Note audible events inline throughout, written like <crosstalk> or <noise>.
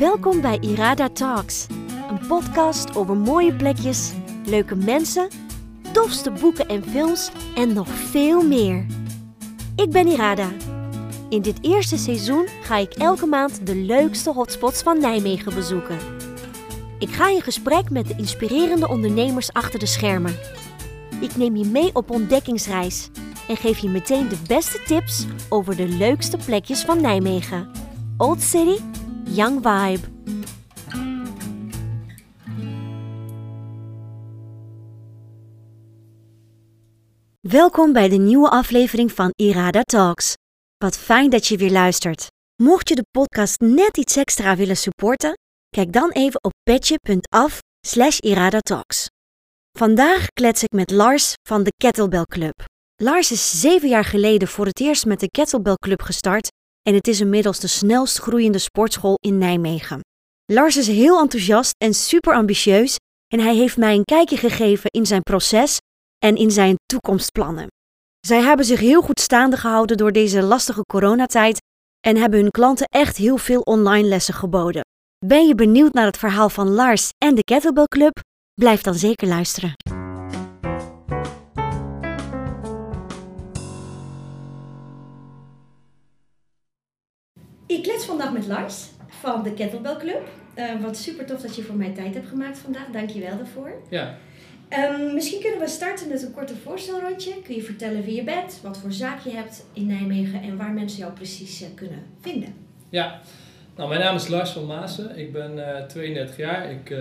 Welkom bij Irada Talks, een podcast over mooie plekjes, leuke mensen, tofste boeken en films en nog veel meer. Ik ben Irada. In dit eerste seizoen ga ik elke maand de leukste hotspots van Nijmegen bezoeken. Ik ga in gesprek met de inspirerende ondernemers achter de schermen. Ik neem je mee op ontdekkingsreis en geef je meteen de beste tips over de leukste plekjes van Nijmegen. Old City, Young Vibe. Welkom bij de nieuwe aflevering van Irada Talks. Wat fijn dat je weer luistert. Mocht je de podcast net iets extra willen supporten, kijk dan even op petje.af slash iradatalks. Vandaag klets ik met Lars van de Kettlebell Club. Lars is zeven jaar geleden voor het eerst met de Kettlebell Club gestart en het is inmiddels de snelst groeiende sportschool in Nijmegen. Lars is heel enthousiast en super ambitieus en hij heeft mij een kijkje gegeven in zijn proces en in zijn toekomstplannen. Zij hebben zich heel goed staande gehouden door deze lastige coronatijd en hebben hun klanten echt heel veel online lessen geboden. Ben je benieuwd naar het verhaal van Lars en de Kettlebell Club? Blijf dan zeker luisteren. Ik klets vandaag met Lars van de Kettlebell Club. Uh, wat super tof dat je voor mij tijd hebt gemaakt vandaag. Dank je wel daarvoor. Ja. Um, misschien kunnen we starten met een korte voorstelrondje. Kun je vertellen wie je bent, wat voor zaak je hebt in Nijmegen en waar mensen jou precies uh, kunnen vinden? Ja, nou, mijn naam is Lars van Maassen. Ik ben uh, 32 jaar. Ik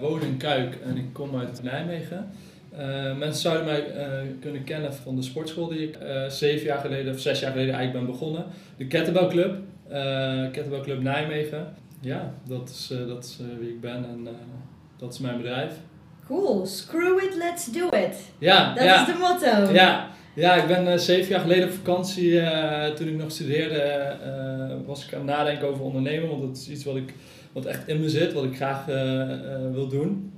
woon in Kuik en ik kom uit Nijmegen. mensen zouden mij kunnen kennen van de sportschool die ik zeven jaar geleden of zes jaar geleden eigenlijk ben begonnen. De Kettlebell Club. Kettlebell Club Nijmegen. Ja, dat is, dat is wie ik ben en dat is mijn bedrijf. Cool. Screw it, let's do it. Ja, dat ja. is de motto. Ja, ja ik ben zeven jaar geleden op vakantie, toen ik nog studeerde, was ik aan het nadenken over ondernemen. Want dat is iets wat, ik, wat echt in me zit, wat ik graag wil doen.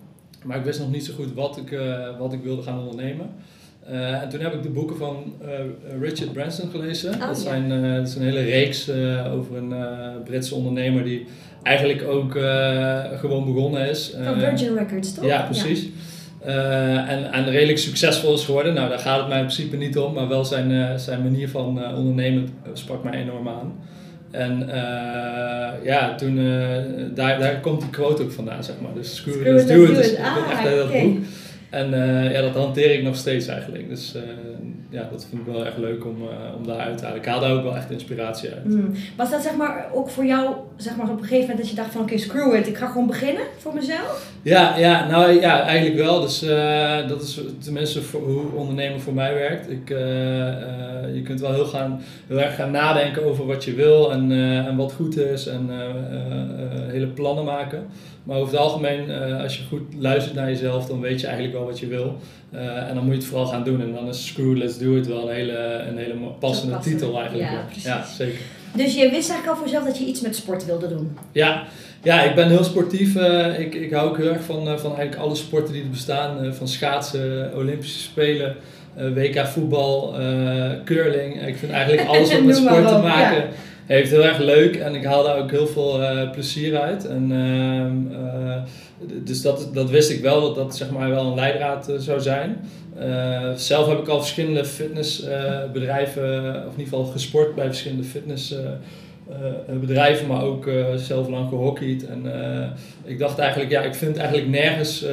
Maar ik wist nog niet zo goed wat ik, wat ik wilde gaan ondernemen. En toen heb ik de boeken van Richard Branson gelezen. Oh, dat, zijn, dat is een hele reeks over een Britse ondernemer die eigenlijk ook gewoon begonnen is. Van Virgin Records, toch? Ja, precies. Ja. En, en redelijk succesvol is geworden. Nou, daar gaat het mij in principe niet om, maar wel zijn, zijn manier van ondernemen sprak mij enorm aan. En ja, toen, daar, daar komt die quote ook vandaan, zeg maar. Dus screw, screw it, let's do it. it. Dus ah, echt uit dat boek. En ja, dat hanteer ik nog steeds eigenlijk. Dus ja, dat vind ik wel echt leuk om, uh, om daar uit te halen. Ik haal daar ook wel echt inspiratie uit. Mm. Was dat zeg maar ook voor jou zeg maar, op een gegeven moment dat je dacht van oké, okay, screw it, ik ga gewoon beginnen voor mezelf? Ja, ja nou ja, eigenlijk wel. Dus dat is tenminste voor, hoe ondernemen voor mij werkt. Ik, je kunt wel heel, gaan, heel erg gaan nadenken over wat je wil en, en wat goed is en hele plannen maken. Maar over het algemeen, als je goed luistert naar jezelf, dan weet je eigenlijk wel wat je wil. Uh, en dan moet je het vooral gaan doen. En dan is Screw Let's Do It wel een hele, een hele passende passen. titel eigenlijk. Ja, precies. ja, zeker. Dus je wist eigenlijk al voor jezelf dat je iets met sport wilde doen? Ja, ja ik ben heel sportief. Uh, ik, ik hou ook heel erg van, uh, van eigenlijk alle sporten die er bestaan. van schaatsen, Olympische Spelen, WK voetbal, curling. Ik vind eigenlijk <laughs> alles wat met sport te maken ja. heeft heel erg leuk. En ik haal daar ook heel veel plezier uit. En, ehm, dus dat, dat wist ik wel, dat dat zeg maar wel een leidraad uh, zou zijn. Uh, zelf heb ik al verschillende fitnessbedrijven, uh, of in ieder geval gesport bij verschillende fitnessbedrijven, maar ook zelf lang gehockeyd. En ik dacht eigenlijk, ja, ik vind eigenlijk nergens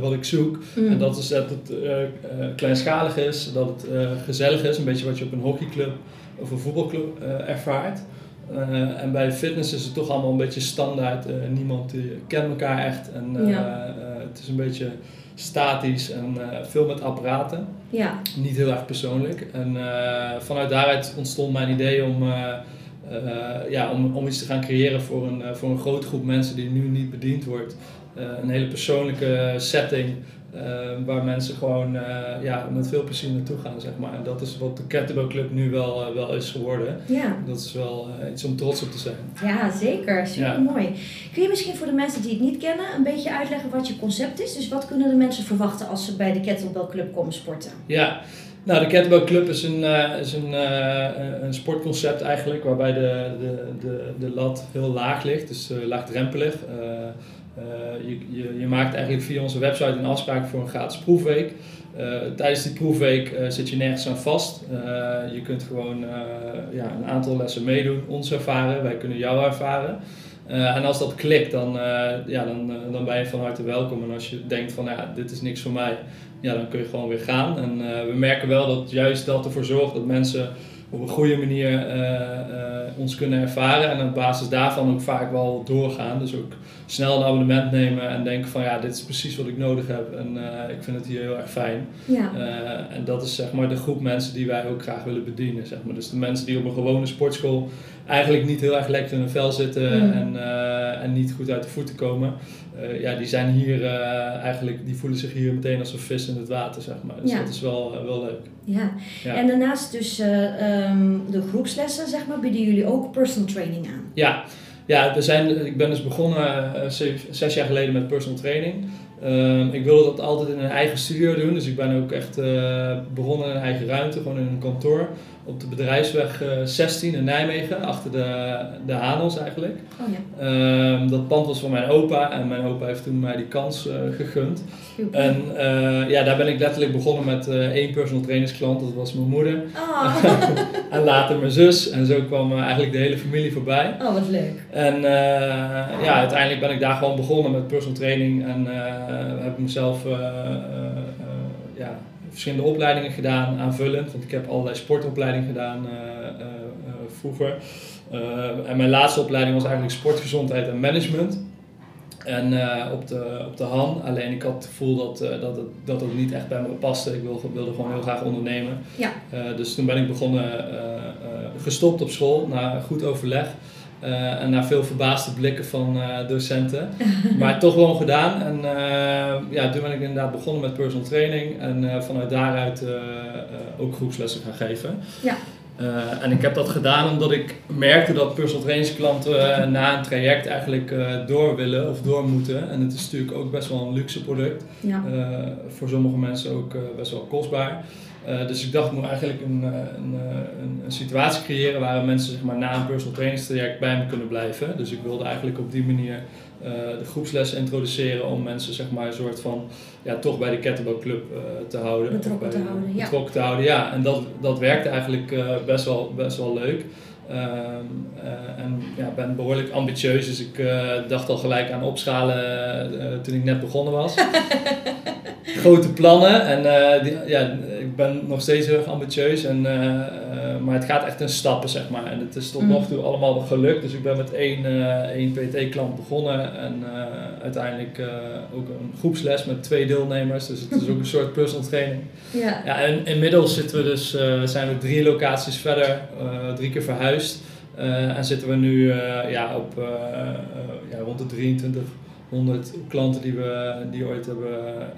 wat ik zoek. Mm. En dat is dat het kleinschalig is, dat het gezellig is, een beetje wat je op een hockeyclub of een voetbalclub ervaart. Uh, en bij fitness is het toch allemaal een beetje standaard. Uh, niemand kent elkaar echt. En ja. het is een beetje statisch en veel met apparaten. Ja. Niet heel erg persoonlijk. En vanuit daaruit ontstond mijn idee om, ja, om, om iets te gaan creëren voor een, voor een grote groep mensen die nu niet bediend wordt. een hele persoonlijke setting. Uh, waar mensen gewoon uh, ja, met veel plezier naartoe gaan, zeg maar. En dat is wat de Kettlebell Club nu wel, uh, wel is geworden. Ja. Dat is wel iets om trots op te zijn. Ja, zeker. Super ja. mooi. Kun je misschien voor de mensen die het niet kennen een beetje uitleggen wat je concept is? Dus wat kunnen de mensen verwachten als ze bij de Kettlebell Club komen sporten? Ja. Nou, de Kettlebell Club is een, uh, is een, uh, een sportconcept eigenlijk, waarbij de, de, de, de lat heel laag ligt, dus uh, laagdrempelig. Je, je, je maakt eigenlijk via onze website een afspraak voor een gratis proefweek. tijdens die proefweek zit je nergens aan vast. je kunt gewoon ja, een aantal lessen meedoen, ons ervaren, wij kunnen jou ervaren. en als dat klikt, dan, ja, dan, dan ben je van harte welkom. En als je denkt van ja, dit is niks voor mij, ja, dan kun je gewoon weer gaan. En we merken wel dat juist dat ervoor zorgt dat mensen op een goede manier uh, uh, ons kunnen ervaren. En op basis daarvan ook vaak wel doorgaan. Dus ook snel een abonnement nemen en denken van ja, dit is precies wat ik nodig heb. En ik vind het hier heel erg fijn. Ja. en dat is zeg maar de groep mensen die wij ook graag willen bedienen. Zeg maar. Dus de mensen die op een gewone sportschool eigenlijk niet heel erg lekker in hun vel zitten mm. en, en niet goed uit de voeten komen. Uh, ja, die zijn hier uh, eigenlijk, die voelen zich hier meteen als een vis in het water, zeg maar. Dus dat is wel, wel leuk. Ja. ja. en daarnaast dus um, de groepslessen, zeg maar, bieden jullie ook personal training aan? Ja, ja we zijn, ik ben dus begonnen zes jaar geleden met personal training. Um, ik wilde dat altijd in een eigen studio doen, dus ik ben ook echt begonnen in een eigen ruimte, gewoon in een kantoor op de bedrijfsweg 16 eh, in Nijmegen, achter de, de Hanels eigenlijk. Oh, ja. Ehm, dat pand was van mijn opa en mijn opa heeft toen mij die kans uh, gegund. En uh, ja, daar ben ik letterlijk begonnen met één personal trainersklant, dat was mijn moeder. Oh. <laughs> en later mijn zus en zo kwam eigenlijk de hele familie voorbij. Oh, wat leuk. En ja, uiteindelijk ben ik daar gewoon begonnen met personal training en heb ik mezelf ja, verschillende opleidingen gedaan, aanvullend. Want ik heb allerlei sportopleidingen gedaan uh, vroeger. en mijn laatste opleiding was eigenlijk sportgezondheid en management. En op, de, op de Han. Alleen ik had het gevoel dat, dat, het, dat het niet echt bij me paste. Ik wilde, wilde gewoon heel graag ondernemen. Ja. dus toen ben ik begonnen, gestopt op school, na goed overleg. Uh, en na veel verbaasde blikken van uh, docenten. <laughs> maar toch gewoon gedaan. En uh, ja, toen ben ik inderdaad begonnen met personal training. En vanuit daaruit ook groepslessen gaan geven. Ja. en ik heb dat gedaan omdat ik merkte dat personal trainingsklanten na een traject eigenlijk door willen of door moeten. En het is natuurlijk ook best wel een luxe product. Ja. voor sommige mensen ook best wel kostbaar. Uh, dus ik dacht, ik moet eigenlijk een, eh, een, eh, een, een, situatie creëren waar mensen zeg maar, na een personal trainingstraject bij me kunnen blijven. Dus ik wilde eigenlijk op die manier uh, de groepslessen introduceren om mensen zeg maar, een soort van ja, toch bij de kettlebell club uh, te houden. Betrokken te houden, ja. Betrokken te houden, ja. En dat, dat werkte eigenlijk best, wel, best wel leuk. Um, en ja, ben behoorlijk ambitieus, dus ik dacht al gelijk aan opschalen toen ik net begonnen was. <laughs> Grote plannen en die, ja, ik ben nog steeds heel erg ambitieus, en, eh, eh, maar het gaat echt in stappen, zeg maar. En het is tot mm. nog toe allemaal gelukt. Dus ik ben met één, uh, één PT-klant begonnen en uiteindelijk ook een groepsles met twee deelnemers. Dus het is ook een soort personal training. <laughs> Ja. ja en inmiddels zitten we dus, zijn we drie locaties verder, drie keer verhuisd. en zitten we nu ja, op ja, rond de 23 100 klanten die we die ooit hebben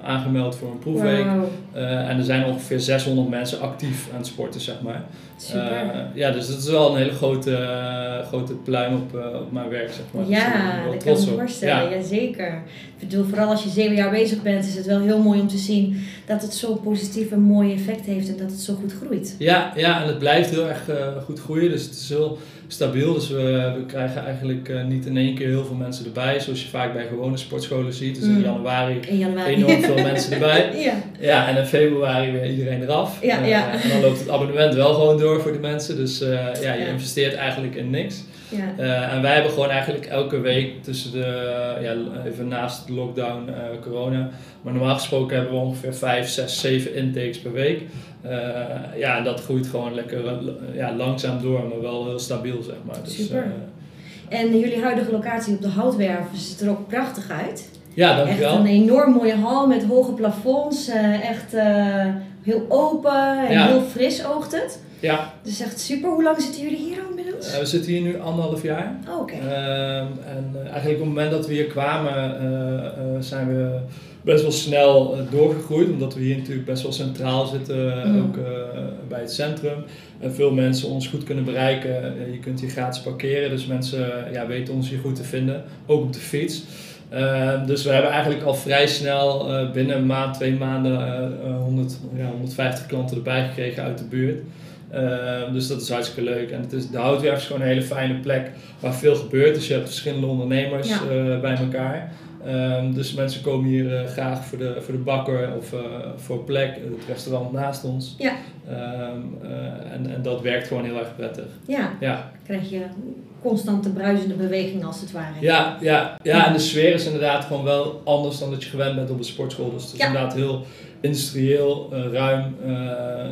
aangemeld voor een proefweek. Uh, en er zijn ongeveer 600 mensen actief aan het sporten, zeg maar. Uh, ja, dus dat is wel een hele grote, uh, grote pluim op, op mijn werk, zeg maar. Ja, dat kan ik me voorstellen. Ja. zeker. Ik bedoel, vooral als je zeven jaar bezig bent, is het wel heel mooi om te zien dat het zo positief en mooi effect heeft en dat het zo goed groeit. Ja, ja en het blijft heel erg goed groeien. Dus het is heel stabiel. Dus we, we krijgen eigenlijk uh, niet in één keer heel veel mensen erbij, zoals je vaak bij gewone sportscholen ziet. Dus in mm. januari, in januari. enorm veel mensen erbij. <laughs> ja. ja, en in februari weer iedereen eraf. Ja, uh, ja. En dan loopt het abonnement wel gewoon door voor de mensen. Dus uh, ja, je investeert eigenlijk in niks. Ja. Uh, en wij hebben gewoon eigenlijk elke week tussen de, ja, even naast de lockdown, uh, corona, maar normaal gesproken hebben we ongeveer 5, 6, 7 intakes per week. Ja, en dat groeit gewoon lekker ja, langzaam door, maar wel heel stabiel, zeg maar. Dus, Super. en jullie huidige locatie op de Houtwerven ziet er ook prachtig uit. Ja, dankjewel. Echt een enorm mooie hal met hoge plafonds, echt heel open en heel fris oogt het. Ja. Dus echt super. Hoe lang zitten jullie hier al inmiddels? Uh, we zitten hier nu anderhalf jaar. Oh, oké. Okay. Uh, ehm, en uh, eigenlijk op het moment dat we hier kwamen, uh, zijn we best wel snel doorgegroeid. Omdat we hier natuurlijk best wel centraal zitten, mm. ook bij het centrum. En veel mensen ons goed kunnen bereiken. je kunt hier gratis parkeren, dus mensen ja, weten ons hier goed te vinden. Ook op de fiets. Ehm, dus we hebben eigenlijk al vrij snel uh, binnen een maand, twee maanden, uh, 100, ja, 150 klanten erbij gekregen uit de buurt. Ehm, dus dat is hartstikke leuk. En het is, de houtwerf is gewoon een hele fijne plek waar veel gebeurt. Dus je hebt verschillende ondernemers uh, bij elkaar. Um, dus mensen komen hier uh, graag voor de, voor de bakker of uh, voor plek, het restaurant naast ons. Ja. Um, uh, en, en dat werkt gewoon heel erg prettig. Ja. ja. Krijg je constante bruisende beweging als het ware. Ja, ja, ja, en de sfeer is inderdaad gewoon wel anders dan dat je gewend bent op een sportschool. Dus het is inderdaad heel industrieel, uh, ruim, uh,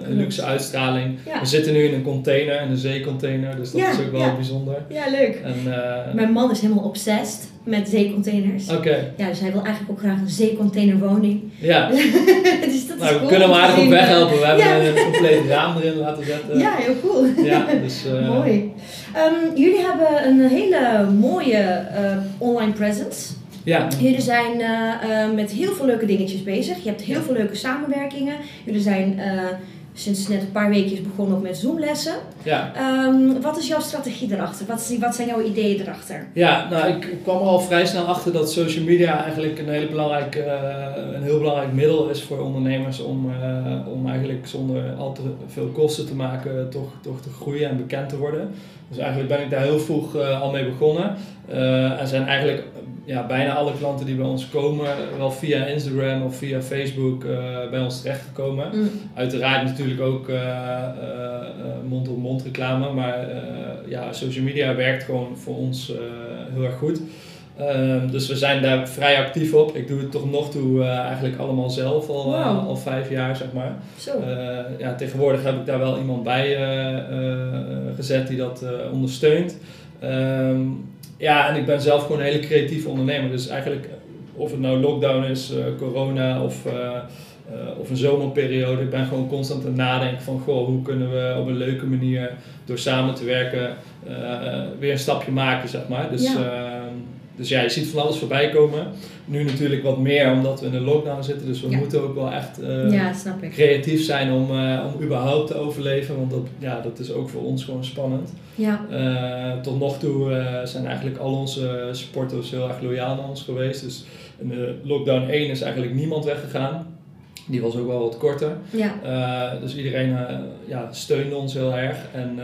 een luxe uitstraling. We zitten nu in een container, in een zeecontainer, dus dat is ook wel bijzonder. Ja, leuk. En, uh, Mijn man is helemaal obsessed met zeecontainers. Oké. Ja, dus hij wil eigenlijk ook graag een zeecontainerwoning. Ja. <laughs> dus dat nou, is we kunnen hem aardig op weg helpen. We hebben een compleet raam erin laten zetten. Ja, heel cool. Ja, dus, <laughs> Mooi. Um, jullie hebben een hele mooie online presence. Ja. Jullie zijn uh, uh, met heel veel leuke dingetjes bezig. Je hebt heel veel leuke samenwerkingen. Jullie zijn uh, sinds net een paar weken begonnen ook met Zoomlessen. Ja. Um, wat is jouw strategie erachter? Wat, wat zijn jouw ideeën erachter? Ja, nou ik kwam er al vrij snel achter dat social media eigenlijk een, hele belangrijk, een heel belangrijk middel is voor ondernemers om, om eigenlijk zonder al te veel kosten te maken toch, toch te groeien en bekend te worden. Dus eigenlijk ben ik daar heel vroeg al mee begonnen. en zijn eigenlijk ja, bijna alle klanten die bij ons komen, wel via Instagram of via Facebook uh, bij ons terechtgekomen. Mm. Uiteraard natuurlijk ook mond-op-mond uh, reclame, maar ja, social media werkt gewoon voor ons heel erg goed. Um, dus we zijn daar vrij actief op. Ik doe het toch nog toe uh, eigenlijk allemaal zelf al, uh, al vijf jaar, zeg maar. Uh, ja, tegenwoordig heb ik daar wel iemand bij gezet die dat ondersteunt. Um, ja, en ik ben zelf gewoon een hele creatieve ondernemer. Dus eigenlijk, of het nou lockdown is, corona of, of een zomerperiode, ik ben gewoon constant aan het nadenken van, goh, hoe kunnen we op een leuke manier door samen te werken weer een stapje maken, zeg maar. Dus ja. Dus ja, je ziet van alles voorbij komen. Nu natuurlijk wat meer omdat we in de lockdown zitten. Dus we moeten ook wel echt uh, creatief zijn om, uh, om überhaupt te overleven. Want dat, ja, dat is ook voor ons gewoon spannend. Ja. Uh, tot nog toe zijn eigenlijk al onze supporters heel erg loyaal naar ons geweest. Dus in de lockdown 1 is eigenlijk niemand weggegaan. Die was ook wel wat korter. Ja. Dus iedereen ja, steunde ons heel erg. En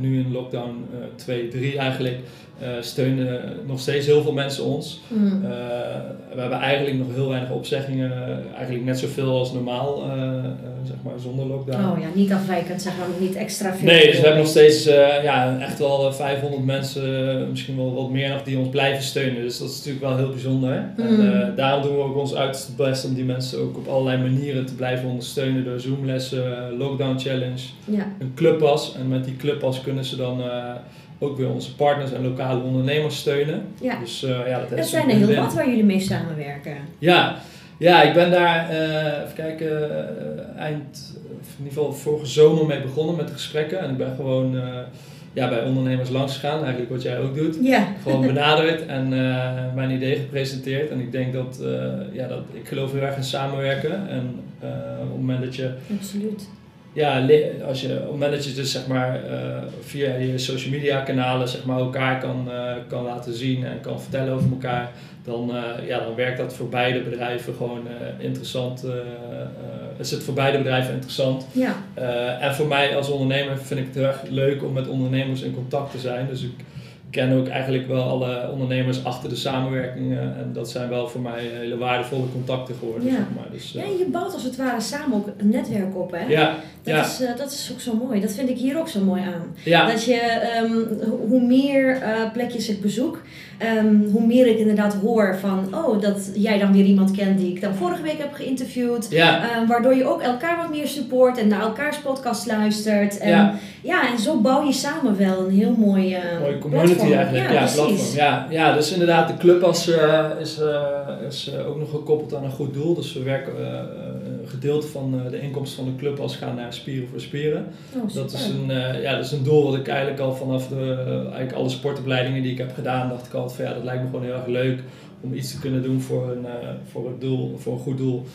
nu in lockdown 2, 3 eigenlijk uh, steunen nog steeds heel veel mensen ons. Mm. Uh, we hebben eigenlijk nog heel weinig opzeggingen, eigenlijk net zoveel als normaal, uh, zeg maar zonder lockdown. Oh ja, niet afwijkend, zeg maar, niet extra veel. Nee, dus we hebben nog steeds ja, echt wel 500 mensen, misschien wel wat meer nog, die ons blijven steunen. Dus dat is natuurlijk wel heel bijzonder. Mm. En daarom doen we ook ons uiterste best om die mensen ook op allerlei manieren te blijven ondersteunen door Zoomlessen, Lockdown Challenge, ja. een clubpas. En met die clubpas kunnen ze dan ook weer onze partners en lokale ondernemers steunen. Ja. Dus, uh, ja, dat, zijn er heel wat waar jullie mee samenwerken. Ja, ja ik ben daar, uh, even kijken, uh, eind, in ieder geval vorige zomer mee begonnen met gesprekken. En ik ben gewoon ja, bij ondernemers langs gegaan, eigenlijk wat jij ook doet. Ja. Gewoon <laughs> benaderd en mijn idee gepresenteerd. En ik denk dat, ja, dat ik geloof heel erg in samenwerken. En op het moment dat je... Absoluut ja, als je, op het moment dat je dus zeg maar uh, via je social media kanalen zeg maar elkaar kan, uh, kan laten zien en kan vertellen over elkaar, dan, uh, ja, dan werkt dat voor beide bedrijven gewoon interessant. is het voor beide bedrijven interessant. Ja. en voor mij als ondernemer vind ik het heel erg leuk om met ondernemers in contact te zijn. Dus ik, ken ook eigenlijk wel alle ondernemers achter de samenwerkingen. En dat zijn wel voor mij hele waardevolle contacten geworden. Ja, zeg maar. dus, ja je bouwt als het ware samen ook een netwerk op. Hè? Ja, dat, ja. Is, uh, dat is ook zo mooi. Dat vind ik hier ook zo mooi aan. Ja. Dat je, um, hoe meer uh, plekjes ik bezoek, um, hoe meer ik inderdaad hoor van, oh, dat jij dan weer iemand kent die ik dan vorige week heb geïnterviewd. Ja. Um, waardoor je ook elkaar wat meer support en naar elkaars podcast luistert. En, ja. ja, en zo bouw je samen wel een heel mooi uh, Mooie community platform. eigenlijk. Ja, ja platform. Ja, ja, dus inderdaad, de club als, uh, is, uh, is ook nog gekoppeld aan een goed doel. Dus we werken gedeelte van de inkomsten van de club als gaan naar Spieren voor Spieren. Oh, dat, is een, ja, dat is een doel wat ik eigenlijk al vanaf de, eigenlijk alle sportopleidingen die ik heb gedaan, dacht ik al van ja, dat lijkt me gewoon heel erg leuk om iets te kunnen doen voor een, voor het doel, voor een goed doel.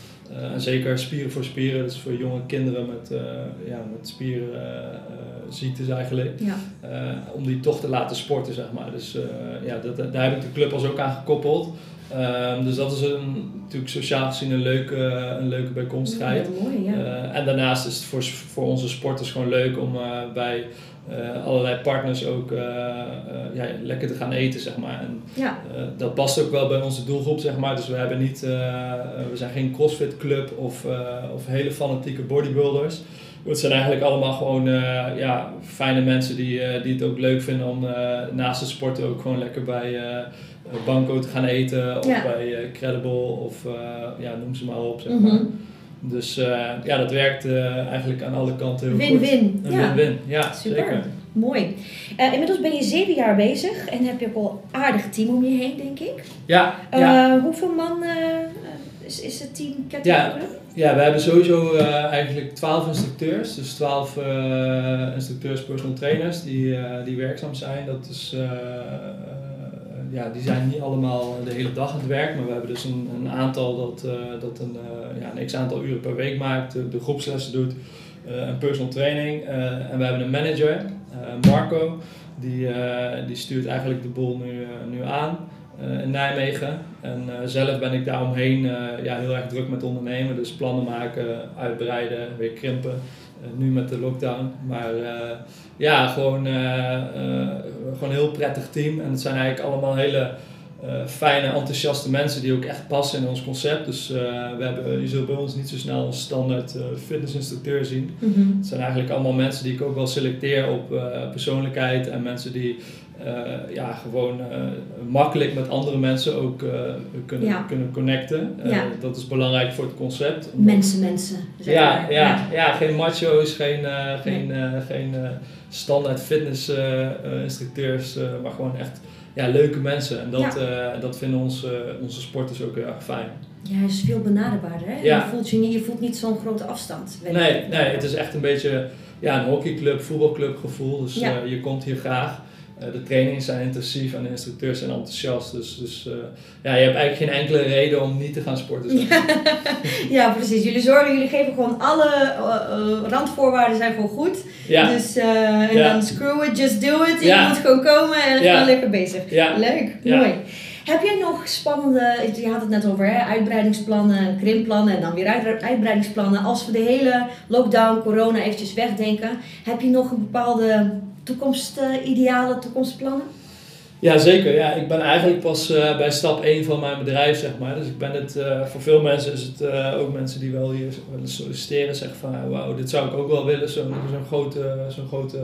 en zeker spieren voor spieren, dus voor jonge kinderen met, ja, met spierziektes eigenlijk. Ja. om die toch te laten sporten, zeg maar. Dus ja, dat, daar heb ik de club als ook aan gekoppeld. Um, dus dat is een, natuurlijk sociaal gezien een leuke, een leuke bijkomstigheid. Ja, mooi, ja. Uh, en daarnaast is het voor, voor onze sporters gewoon leuk om uh, bij uh, allerlei partners ook ja, lekker te gaan eten, zeg maar. En ja. dat past ook wel bij onze doelgroep, zeg maar. Dus we hebben niet, we zijn geen crossfit club of, of hele fanatieke bodybuilders. Het zijn eigenlijk allemaal gewoon ja, fijne mensen die, die het ook leuk vinden om naast het sporten ook gewoon lekker bij Banco te gaan eten of bij uh, Credible of uh, ja, noem ze maar op. Zeg maar. Mhm. Dus ja, dat werkt eigenlijk aan alle kanten heel win, goed. Win-win. Ja. Win-win, ja, Super. zeker. Mooi. inmiddels ben je zeven jaar bezig en heb je ook al een aardig team om je heen, denk ik. Ja. ja. Hoeveel man is, is het team Ja, ja, we hebben sowieso eigenlijk twaalf instructeurs. Dus twaalf instructeurs, personal trainers die, die werkzaam zijn. Dat is ja, die zijn niet allemaal de hele dag aan het werk, maar we hebben dus een, een aantal dat, uh, dat een, uh, ja, een x aantal uren per week maakt, de, groepslessen doet, uh, een personal training. en we hebben een manager, Marco, die, die stuurt eigenlijk de boel nu, nu aan in Nijmegen. En zelf ben ik daar omheen ja, heel erg druk met ondernemen, dus plannen maken, uitbreiden, weer krimpen. Nu met de lockdown. Maar ja, gewoon, uh, gewoon een heel prettig team. En het zijn eigenlijk allemaal hele fijne, enthousiaste mensen die ook echt passen in ons concept. Dus we hebben, je zult bij ons niet zo snel een standaard fitnessinstructeur zien. Mhm. Het zijn eigenlijk allemaal mensen die ik ook wel selecteer op persoonlijkheid en mensen die ja, gewoon makkelijk met andere mensen ook kunnen, kunnen connecten. Dat is belangrijk voor het concept. Mensen, mensen. Ja, ja, ja, ja, geen macho's, geen, geen, nee. geen standaard fitness uh, instructeurs, uh, maar gewoon echt ja, leuke mensen. En dat, ja. dat vinden ons, onze sporters ook heel erg fijn. Ja, hij is veel benaderbaarder. Hè? Ja. Je, voelt je, niet, je voelt niet zo'n grote afstand. Nee, nee, het is echt een beetje ja, een hockeyclub, voetbalclub gevoel. Dus je komt hier graag. Eh, de trainingen zijn intensief en de instructeurs zijn enthousiast. Dus, dus uh, ja, je hebt eigenlijk geen enkele reden om niet te gaan sporten. Ja. <laughs> ja, precies. Jullie zorgen, jullie geven gewoon alle uh, randvoorwaarden zijn gewoon goed. Ja. Dus en dan screw it, just do it. Je moet gewoon komen en gewoon lekker bezig. Leuk, mooi. Heb jij nog spannende, je had het net over hè, uitbreidingsplannen, krimpplannen en dan weer uitbreidingsplannen. Als we de hele lockdown, corona eventjes wegdenken, heb je nog een bepaalde toekomstidealen, toekomstplannen? Ja, zeker. Ja, ik ben eigenlijk pas uh, bij stap 1 van mijn bedrijf, zeg maar. Dus ik ben het, uh, voor veel mensen is het uh, ook mensen die wel hier willen solliciteren, zeggen van, wauw, dit zou ik ook wel willen, zo'n zo'n grote, zo'n grote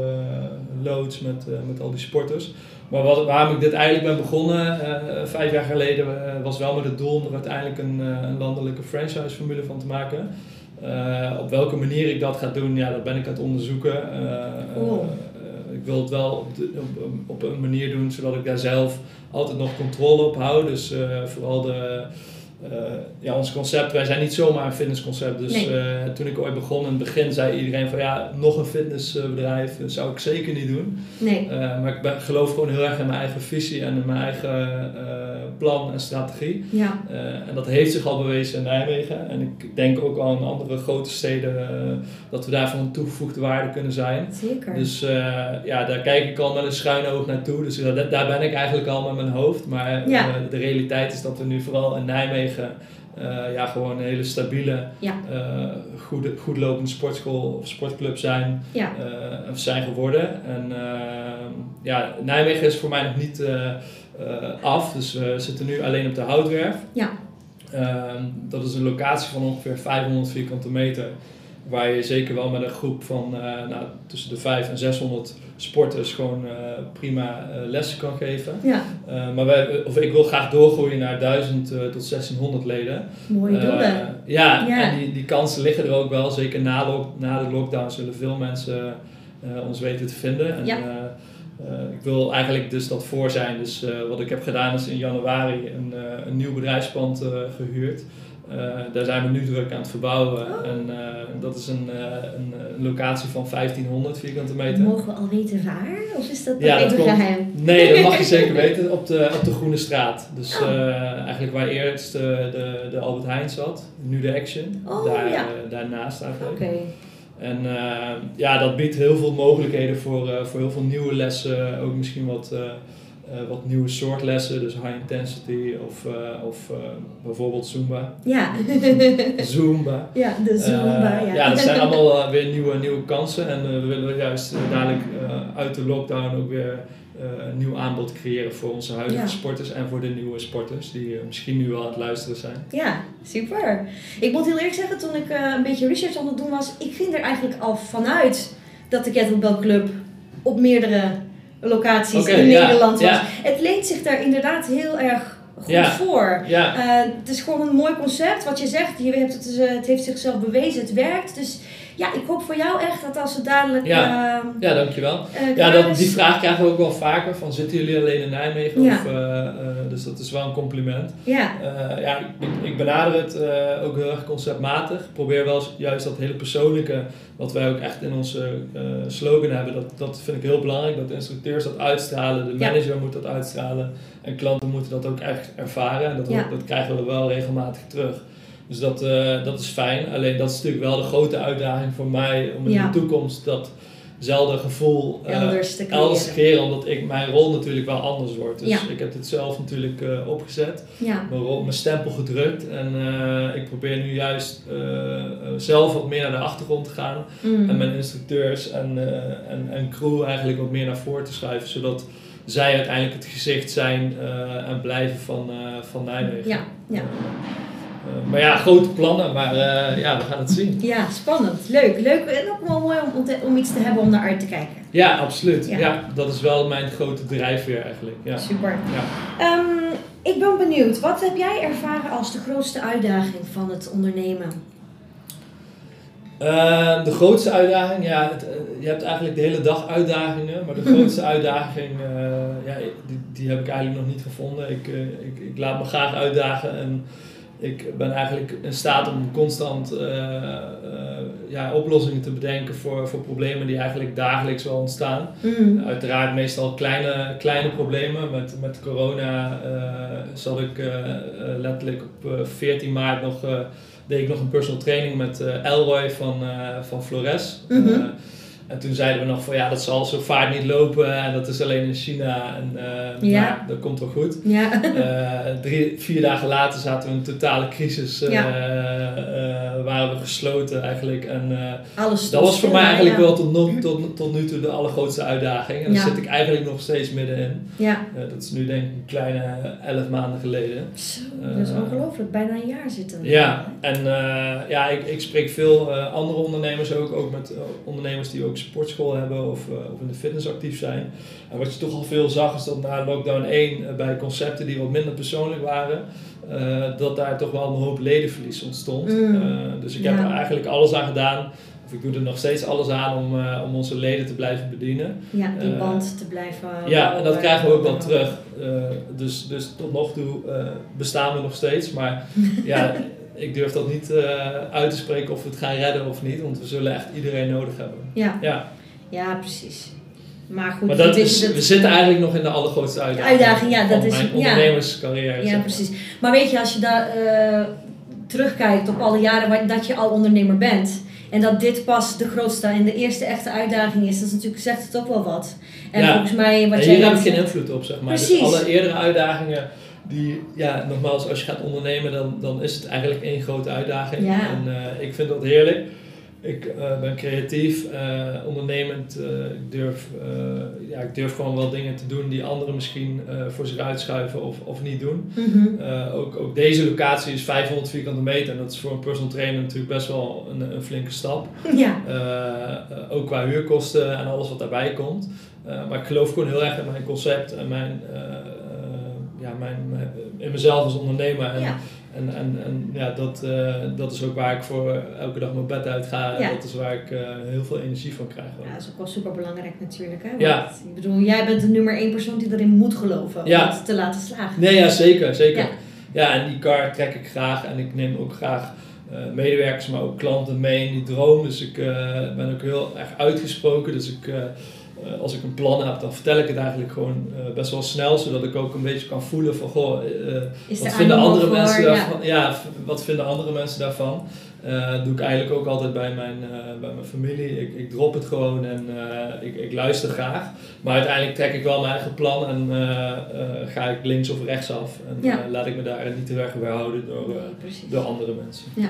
loods met, met al die sporters. Maar wat, waarom ik dit eigenlijk ben begonnen, vijf jaar geleden, was wel met het doel om er uiteindelijk een, een landelijke franchise-formule van te maken. op welke manier ik dat ga doen, ja, dat ben ik aan het onderzoeken. Ik wil het wel op, op, op, een manier doen zodat ik daar zelf altijd nog controle op hou. Dus uh, vooral de, ja, ons concept, wij zijn niet zomaar een fitnessconcept. Dus nee. uh, toen ik ooit begon, in het begin zei iedereen van ja, nog een fitnessbedrijf zou ik zeker niet doen. Nee. maar ik ben, geloof gewoon heel erg in mijn eigen visie en in mijn eigen plan en strategie. Ja. en dat heeft zich al bewezen in Nijmegen. En ik denk ook al in andere grote steden dat we daar van een toegevoegde waarde kunnen zijn. Zeker. Dus ja, daar kijk ik al met een schuine oog naartoe. Dus daar, daar ben ik eigenlijk al met mijn hoofd. Maar ja. de realiteit is dat we nu vooral in Nijmegen uh, ja, gewoon een hele stabiele, ja. uh, goede, goed lopende sportschool of sportclub zijn, ja. uh, zijn geworden. En ja, Nijmegen is voor mij nog niet af, dus we zitten nu alleen op de Houtwerf. Ja. Ehm, dat is een locatie van ongeveer 500 vierkante meter waar je zeker wel met een groep van uh, nou, tussen de 500 en 600 sporters gewoon uh, prima uh, lessen kan geven. Ja. maar wij, of ik wil graag doorgroeien naar 1000 tot 1600 leden. Mooie doelen. ja, ja, en die, die kansen liggen er ook wel. Zeker na, na de lockdown zullen veel mensen ons weten te vinden. En, ja. ik wil eigenlijk dus dat voor zijn. Dus wat ik heb gedaan is in januari een, een nieuw bedrijfspand gehuurd. Daar zijn we nu druk aan het verbouwen. Oh. En dat is een, een, een, locatie van 1500 vierkante meter. Mogen we al weten waar? Of is dat ja, dat geheim? Nee, dat mag je <laughs> zeker weten. Op de, op de Groene Straat. Dus oh. eigenlijk waar eerst de, de, Albert Heijn zat. Nu de Action. Oh, daar, ja. daarnaast eigenlijk. En uh, ja, dat biedt heel veel mogelijkheden voor, uh, voor heel veel nieuwe lessen. Ook misschien wat, uh, wat nieuwe soort lessen, dus high intensity of, of bijvoorbeeld Zumba. Ja. <laughs> Zumba. Ja, de Zumba. ja. ja, dat zijn <laughs> allemaal weer nieuwe, nieuwe kansen. En we willen juist dadelijk uit de lockdown ook weer een nieuw aanbod creëren voor onze huidige sporters en voor de nieuwe sporters die misschien nu al aan het luisteren zijn. Ja, super. Ik moet heel eerlijk zeggen, toen ik een beetje research aan het doen was, ik ging er eigenlijk al vanuit dat de Kettlebell Club op meerdere locaties in Nederland was. Het leent zich daar inderdaad heel erg goed voor. Ja. het is gewoon een mooi concept. Wat je zegt, je hebt het, het heeft zichzelf bewezen, het werkt. Dus ja, ik hoop voor jou echt dat als het dadelijk. Ja, uh, ja dankjewel. Uh, ja, dat, die vraag krijgen we ook wel vaker: van zitten jullie alleen in Nijmegen? Ja. Of, uh, dus dat is wel een compliment. Ja, ja ik, ik benader het ook heel erg conceptmatig. Ik probeer wel juist dat hele persoonlijke, wat wij ook echt in onze slogan hebben, dat, dat vind ik heel belangrijk. Dat de instructeurs dat uitstralen, de manager moet dat uitstralen en klanten moeten dat ook echt ervaren. En dat, dat krijgen we wel regelmatig terug. Dus dat, uh, dat is fijn. Alleen dat is natuurlijk wel de grote uitdaging voor mij om in de toekomst datzelfde gevoel uh, elders te creëren. Omdat ik, mijn rol natuurlijk wel anders wordt. Dus ik heb dit zelf natuurlijk uh, opgezet. Ja. Mijn, rol, mijn stempel gedrukt. En ik probeer nu juist zelf wat meer naar de achtergrond te gaan. Mm. En mijn instructeurs en, en, en crew eigenlijk wat meer naar voren te schuiven. Zodat zij uiteindelijk het gezicht zijn en blijven van, van Nijmegen. Ja, ja. Eh, maar ja, grote plannen, maar uh, ja, we gaan het zien. Ja, spannend. Leuk. Leuk en ook wel mooi om, om iets te hebben om naar uit te kijken. Ja, absoluut. Ja. dat is wel mijn grote drijfveer eigenlijk. Ja. Super. Ja. Um, ik ben benieuwd, wat heb jij ervaren als de grootste uitdaging van het ondernemen? Uh, de grootste uitdaging, ja, het, je hebt eigenlijk de hele dag uitdagingen, maar de <laughs> grootste uitdaging, ja, die, die heb ik eigenlijk nog niet gevonden. Ik, ik, ik laat me graag uitdagen en ik ben eigenlijk in staat om constant uh, uh, ja, oplossingen te bedenken voor, voor problemen die eigenlijk dagelijks wel ontstaan. Mm. Uiteraard meestal kleine, kleine problemen. Met, met corona uh, zat ik letterlijk op 14 maart nog, deed ik nog een personal training met Elroy van, van Flores. Mm -hmm. En toen zeiden we nog van ja, dat zal zo vaart niet lopen en dat is alleen in China en uh, ja. Nou, dat komt wel goed. Ja. Uh, <laughs> drie, vier dagen later zaten we in een totale crisis, uh, waren we gesloten eigenlijk. En Alles dat was voor mij eigenlijk wel tot, tot, tot nu toe de allergrootste uitdaging. En daar zit ik eigenlijk nog steeds middenin. Ja. dat is nu denk ik een kleine elf maanden geleden. Zo, dat is ongelooflijk, bijna een jaar zitten. Ja, en ja, ik, ik spreek veel andere ondernemers ook, ook met ondernemers die ook sportschool hebben of, uh, of in de fitness actief zijn. En wat je toch al veel zag is dat na lockdown 1 eh, bij concepten die wat minder persoonlijk waren, uh, dat daar toch wel een hoop ledenverlies ontstond. Mm. dus ik heb er eigenlijk alles aan gedaan of ik doe er nog steeds alles aan om, uh, om onze leden te blijven bedienen. Ja, die band te blijven. Ja, en dat krijgen we ook wel terug. Dus, dus tot nog toe bestaan we nog steeds. Maar <laughs> ja, ik durf dat niet uh, uit te spreken of we het gaan redden of niet, want we zullen echt iedereen nodig hebben. Ja, ja. ja precies. Maar goed, maar dat is, we zitten eigenlijk nog in de allergrootste uitdaging. uitdaging ja, dat is mijn ondernemerscarrière. Ja, precies. Maar weet je, als je daar uh, terugkijkt op alle jaren waar, dat je al ondernemer bent. En dat dit pas de grootste en de eerste echte uitdaging is, dat is natuurlijk, zegt het ook wel wat. En ja. volgens mij, wat en hier heb ik geen invloed op, zeg maar. Dus precies. Dus alle eerdere uitdagingen die, ja, nogmaals, als je gaat ondernemen, dan, dan is het eigenlijk één grote uitdaging. En uh, ik vind dat heerlijk. Ik uh, ben creatief, uh, ondernemend. ik, durf, ja, ik durf gewoon wel dingen te doen die anderen misschien voor zich uitschuiven of, of niet doen. Mm -hmm. ook, ook deze locatie is 500 vierkante meter en dat is voor een personal trainer natuurlijk best wel een, een flinke stap. <laughs> Ja. ook qua huurkosten en alles wat daarbij komt. maar ik geloof gewoon heel erg in mijn concept en mijn ja, mijn, in mezelf als ondernemer. En, en, en, en ja, dat, uh, dat is ook waar ik voor elke dag mijn bed uit ga. Ja. Dat is waar ik uh, heel veel energie van krijg. Ja, dat is ook wel super belangrijk natuurlijk. Hè? Want, ja. Ik bedoel, jij bent de nummer één persoon die erin moet geloven om het te laten slagen. Nee, ja, zeker. zeker. ja, en die kar trek ik graag en ik neem ook graag medewerkers, maar ook klanten mee in die droom. Dus ik ben ook heel erg uitgesproken. Dus ik uh, als ik een plan heb, dan vertel ik het eigenlijk gewoon uh, best wel snel, zodat ik ook een beetje kan voelen van, goh, uh, wat vinden andere mensen daarvan? Ja. wat vinden andere mensen daarvan? dat doe ik eigenlijk ook altijd bij mijn, bij mijn familie. Ik, ik drop het gewoon en ik, ik luister graag. Maar uiteindelijk trek ik wel mijn eigen plan en ga ik links of rechts af. En laat ik me daar niet te erg weerhouden door, door andere mensen. Ja.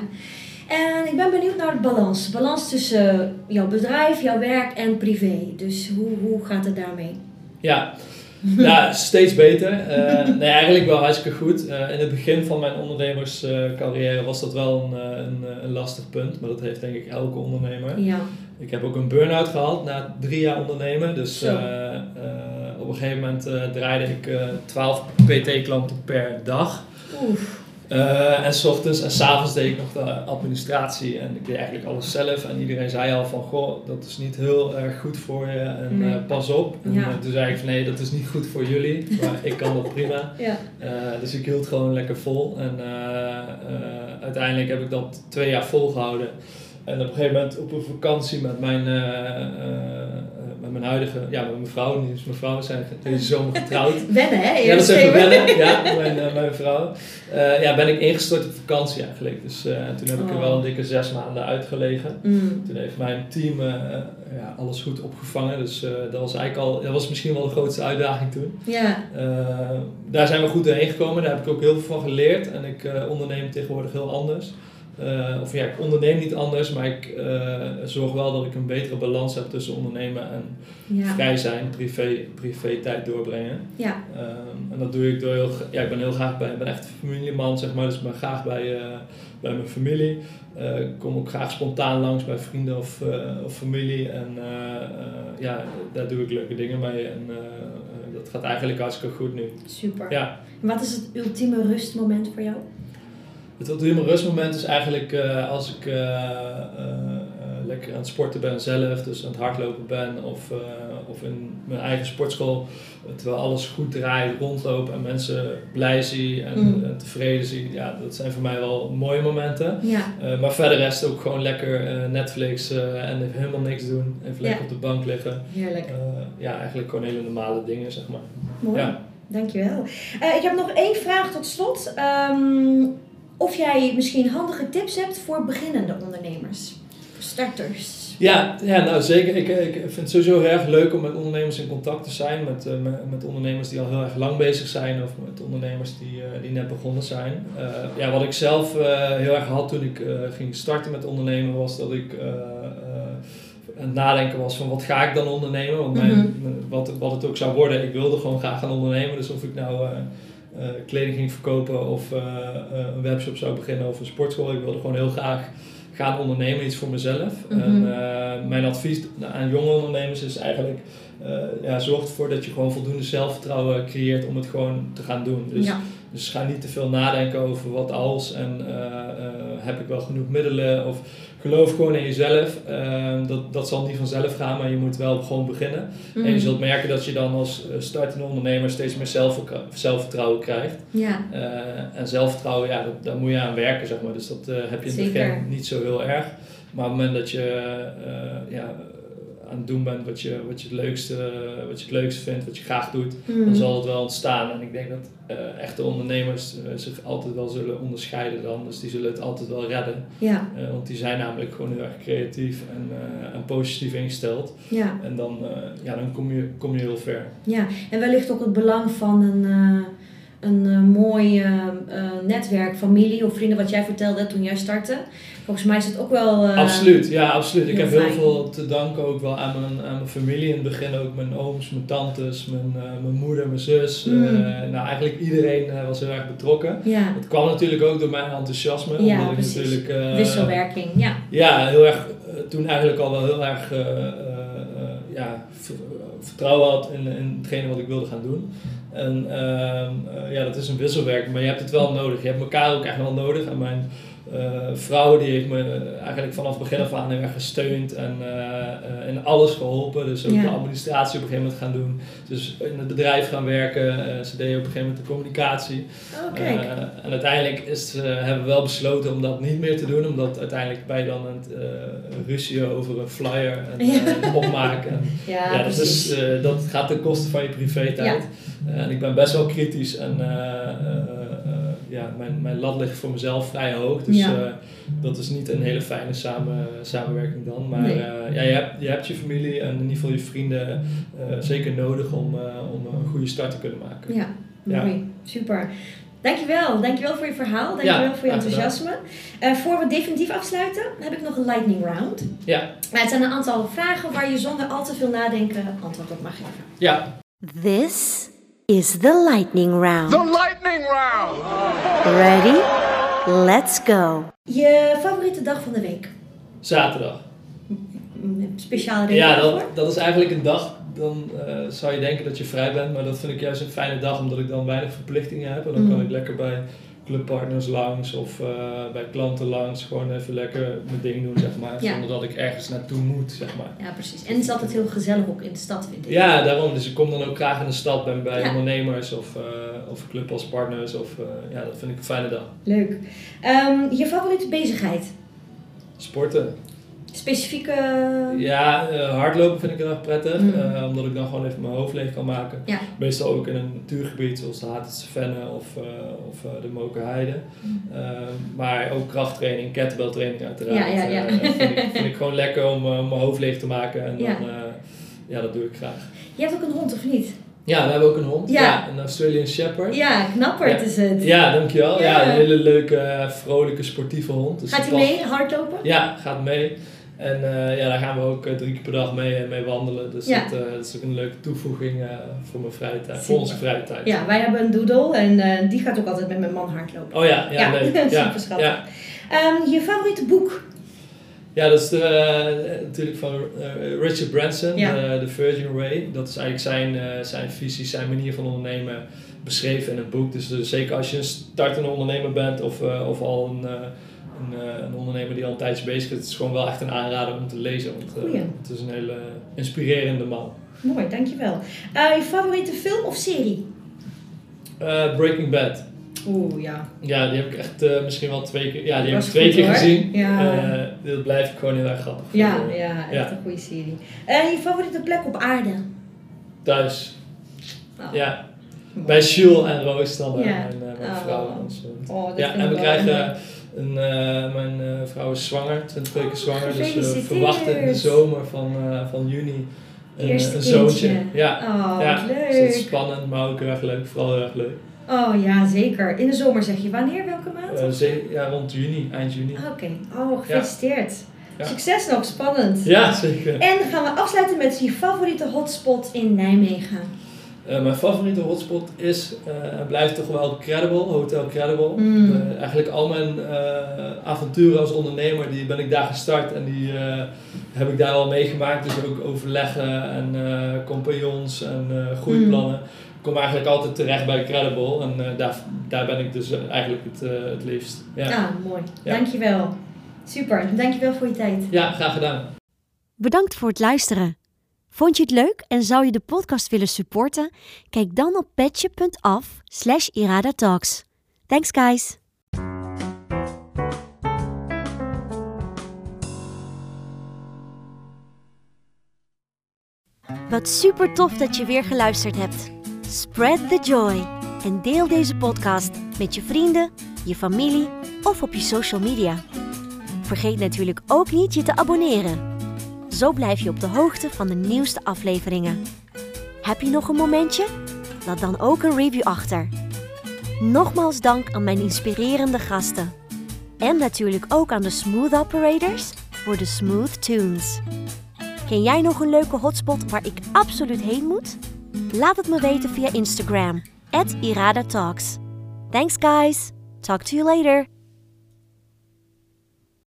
En ik ben benieuwd naar de balans. Balans tussen jouw bedrijf, jouw werk en privé. Dus hoe, hoe gaat het daarmee? Ja, <laughs> ja steeds beter. Uh, nee, eigenlijk wel hartstikke goed. Uh, in het begin van mijn ondernemerscarrière was dat wel een, eh, een, een, lastig punt. Maar dat heeft denk ik elke ondernemer. Ja. Ik heb ook een burn-out gehad na drie jaar ondernemen. Dus op een gegeven moment draaide ik 12 PT-klanten per dag. Oef. Uh, en s ochtends en s avonds deed ik nog de administratie en ik deed eigenlijk alles zelf. En iedereen zei al van, goh, dat is niet heel erg goed voor je en uh, pas op. En ja. uh, toen zei ik van, nee, dat is niet goed voor jullie, maar ik kan dat prima. <laughs> Ja. dus ik hield gewoon lekker vol. En uiteindelijk heb ik dat twee jaar volgehouden. En op een gegeven moment op een vakantie met mijn mijn huidige, ja, met mijn vrouw, die is mijn vrouw, zijn deze zomer getrouwd. <laughs> wennen, hè? Ja, dat is even wennen, ja, mijn, uh, mijn vrouw. Uh, ja, ben ik ingestort op vakantie eigenlijk. Dus uh, toen heb ik er wel een dikke zes maanden uitgelegen. Mm. Toen heeft mijn team ja, alles goed opgevangen. Dus dat was eigenlijk al, dat was misschien wel de grootste uitdaging toen. Ja. daar zijn we goed doorheen gekomen, daar heb ik ook heel veel van geleerd. En ik onderneem tegenwoordig heel anders. Uh, of ja, ik onderneem niet anders, maar ik uh, zorg wel dat ik een betere balans heb tussen ondernemen en vrij zijn, privé, privé tijd doorbrengen. Ja. Um, en dat doe ik door heel, ja, ik ben heel graag bij, ik ben echt familieman, zeg maar, dus ik ben graag bij, uh, bij mijn familie. ik kom ook graag spontaan langs bij vrienden of, of familie en ja, daar doe ik leuke dingen mee en dat gaat eigenlijk hartstikke goed nu. Super. Ja. En wat is het ultieme rustmoment voor jou? Het ultieme rustmoment is eigenlijk uh, als ik uh, uh, lekker aan het sporten ben zelf, dus aan het hardlopen ben of, of in mijn eigen sportschool, terwijl alles goed draait, rondloop en mensen blij zie en, mm. tevreden zie. Ja, dat zijn voor mij wel mooie momenten. Ja. maar verder rest ook gewoon lekker Netflix en even helemaal niks doen, even lekker op de bank liggen. Heerlijk. ja, eigenlijk gewoon hele normale dingen, zeg maar. Mooi. Ja. Dankjewel. ik heb nog één vraag tot slot. Um, of jij misschien handige tips hebt voor beginnende ondernemers, starters. Ja, ja nou zeker. Ik, ik vind het sowieso heel erg leuk om met ondernemers in contact te zijn. Met, uh, met ondernemers die al heel erg lang bezig zijn of met ondernemers die, uh, die net begonnen zijn. Uh, ja, wat ik zelf heel erg had toen ik ging starten met ondernemen was dat ik aan het nadenken was van wat ga ik dan ondernemen. Want mijn, mhm. wat, wat het ook zou worden, ik wilde gewoon graag gaan ondernemen. Dus of ik nou kleding ging verkopen of uh, een webshop zou beginnen of een sportschool. Ik wilde gewoon heel graag gaan ondernemen, iets voor mezelf. En mhm. mijn advies aan jonge ondernemers is eigenlijk, ja, zorg ervoor dat je gewoon voldoende zelfvertrouwen creëert om het gewoon te gaan doen. Dus, dus ga niet te veel nadenken over wat als en heb ik wel genoeg middelen of geloof gewoon in jezelf. Uh, dat, dat zal niet vanzelf gaan, maar je moet wel gewoon beginnen. En je mm. zult merken dat je dan als eh, startende ondernemer steeds meer zelf, zelfvertrouwen krijgt. Ja. Uh, en zelfvertrouwen, ja, dat, daar moet je aan werken, zeg maar. Dus dat uh, heb je in het begin niet zo heel erg. Maar op het moment dat je ja, aan het doen bent wat je, wat je, het, leukste, wat je het leukste vindt, wat je graag doet, dan mm. zal het wel ontstaan. En ik denk dat uh, echte ondernemers uh, zich altijd wel zullen onderscheiden dan. Dus die zullen het altijd wel redden. Ja. Uh, want die zijn namelijk gewoon heel erg creatief en, en positief ingesteld. Ja. En dan, ja, dan kom, je, kom je heel ver. Ja, en wellicht ook het belang van een, een mooi netwerk, familie of vrienden, wat jij vertelde toen jij startte. Volgens mij is het ook wel. Absoluut, ja, absoluut. Ik heb heel veel te danken ook wel aan mijn, aan mijn familie. In het begin ook mijn ooms, mijn tantes, mijn, mijn moeder, mijn zus. Mm. Uh, nou, eigenlijk iedereen was heel erg betrokken. Ja. Het kwam natuurlijk ook door mijn enthousiasme. Ja, omdat precies. Ik natuurlijk, Wisselwerking, ja. Ja, heel erg, toen eigenlijk al wel heel erg ja, vertrouwen had in, in hetgene wat ik wilde gaan doen. En ehm, ja, dat is een wisselwerking, maar je hebt het wel nodig. Je hebt elkaar ook echt wel nodig. En mijn vrouw die heeft me eigenlijk vanaf het begin af aan heel erg gesteund en uh, in alles geholpen. Dus ook de administratie op een gegeven moment gaan doen. Dus in het bedrijf gaan werken. ze deden op een gegeven moment de communicatie. Oh, en uiteindelijk is, hebben we wel besloten om dat niet meer te doen. Omdat uiteindelijk bij dan een ruzie over een flyer en ja. opmaken. <laughs> ja, ja dat, is, dat gaat ten koste van je privé tijd. en ik ben best wel kritisch en ja, mijn, mijn lat ligt voor mezelf vrij hoog. Dus ja. uh, dat is niet een hele fijne samen, samenwerking dan. Maar nee. uh, ja, je, hebt, je hebt je familie en in ieder geval je vrienden uh, zeker nodig om, om een goede start te kunnen maken. Ja, mooi. Ja. Super. Dankjewel. Dankjewel voor je verhaal. Dankjewel ja, voor je enthousiasme. Uh, voor we definitief afsluiten, heb ik nog een lightning round. Ja. Maar het zijn een aantal vragen waar je zonder al te veel nadenken antwoord op mag geven. Ja. This is the lightning round. The lightning round! Ready? Let's go. Je favoriete dag van de week? Zaterdag. Speciale reden Ja, dat, dat is eigenlijk een dag, dan uh, zou je denken dat je vrij bent, maar dat vind ik juist een fijne dag omdat ik dan weinig verplichtingen heb. En dan mm. kan ik lekker bij clubpartners langs of uh, bij klanten langs. Gewoon even lekker mijn ding doen, zeg maar. Ja. Zonder dat ik ergens naartoe moet, zeg maar. Ja, precies. En het is altijd heel gezellig ook in de stad, vind ik. Ja, daarom. Dus ik kom dan ook graag in de stad, ben bij ondernemers of, uh, of club als partners. Of, uh, ja, dat vind ik een fijne dag. Leuk. Um, je favoriete bezigheid? Sporten specifieke... Ja, uh, hardlopen vind ik heel erg prettig. Mm. Uh, omdat ik dan gewoon even mijn hoofd leeg kan maken. Ja. Meestal ook in een natuurgebied zoals de Hatense Venne of, uh, of de Mokerheide. Mm. maar ook krachttraining, kettlebell training uiteraard. Ja, ja, ja. vind, ik, vind ik gewoon lekker om mijn hoofd leeg te maken. En dan, ja, dat doe ik graag. Je hebt ook een hond of niet? Ja, we hebben ook een hond. Ja. een Australian Shepherd. Ja, knapperd is het. Ja, dankjewel. Ja. ja, een hele leuke, vrolijke, sportieve hond. Dus gaat hij mee hardlopen? Ja, gaat mee. En uh, ja, daar gaan we ook uh, drie keer per dag mee, mee wandelen. Dus ja. dat, uh, dat, is ook een leuke toevoeging voor mijn vrije tijd, voor onze vrije tijd. Ja, wij hebben een doodle en die gaat ook altijd met mijn man hardlopen. Oh ja, ja, ja. leuk. <laughs> Super schattig. Ja. Um, je favoriete boek? Ja, dat is de, natuurlijk van Richard Branson, ja. The Virgin Way. Dat is eigenlijk zijn, zijn visie, zijn manier van ondernemen beschreven in een boek. Dus zeker als je een startende ondernemer bent of, of al een een, eh, een, ondernemer die al een tijdje bezig is. Het is gewoon wel echt een aanrader om te lezen. Want uh, het is een hele inspirerende man. Mooi, dankjewel. Uh, je favoriete film of serie? Breaking Bad. Oeh, ja. Ja, die heb ik echt misschien wel twee keer, ja, die heb ik twee keer gezien. Ja. dat blijf ik gewoon heel erg grappig Ja, ja, echt een goede serie. je favoriete plek op aarde? Thuis. Oh. Ja. Bij Jules en Roos dan, ja. mijn, mijn oh. vrouw. Oh, ja, en we krijgen een, uh, mijn uh, vrouw is zwanger, 20 weken oh, zwanger. Dus we verwachten in de zomer van, uh, van juni een, een zoontje. Ja, oh, ja. leuk. Dus dat is spannend, maar ook erg leuk. Vooral heel erg leuk. Oh ja, zeker. In de zomer zeg je. Wanneer? Welke maand? ja, rond juni, eind juni. Oké. Okay. Oh, gefeliciteerd. Ja. Succes nog, spannend. Ja, zeker. En gaan we afsluiten met je favoriete hotspot in Nijmegen. Uh, mijn favoriete hotspot is en uh, blijft toch wel Credible, Hotel Credible. Mm. Uh, eigenlijk al mijn avonturen als ondernemer die ben ik daar gestart en die heb ik daar al meegemaakt. Dus ook overleggen en compagnons en groeiplannen. Mm. Ik kom eigenlijk altijd terecht bij Credible en daar, daar ben ik dus eigenlijk het, het liefst. Ja, ah, mooi. Ja. Dankjewel. Super, dankjewel voor je tijd. Ja, graag gedaan. Bedankt voor het luisteren. Vond je het leuk en zou je de podcast willen supporten? Kijk dan op petje.af slash iradatalks. Thanks guys! Wat super tof dat je weer geluisterd hebt. Spread the joy en deel deze podcast met je vrienden, je familie of op je social media. Vergeet natuurlijk ook niet je te abonneren. Zo blijf je op de hoogte van de nieuwste afleveringen. Heb je nog een momentje? Laat dan ook een review achter. Nogmaals dank aan mijn inspirerende gasten. En natuurlijk ook aan de Smooth Operators voor de Smooth Tunes. Ken jij nog een leuke hotspot waar ik absoluut heen moet? Laat het me weten via Instagram, at. Thanks guys! Talk to you later!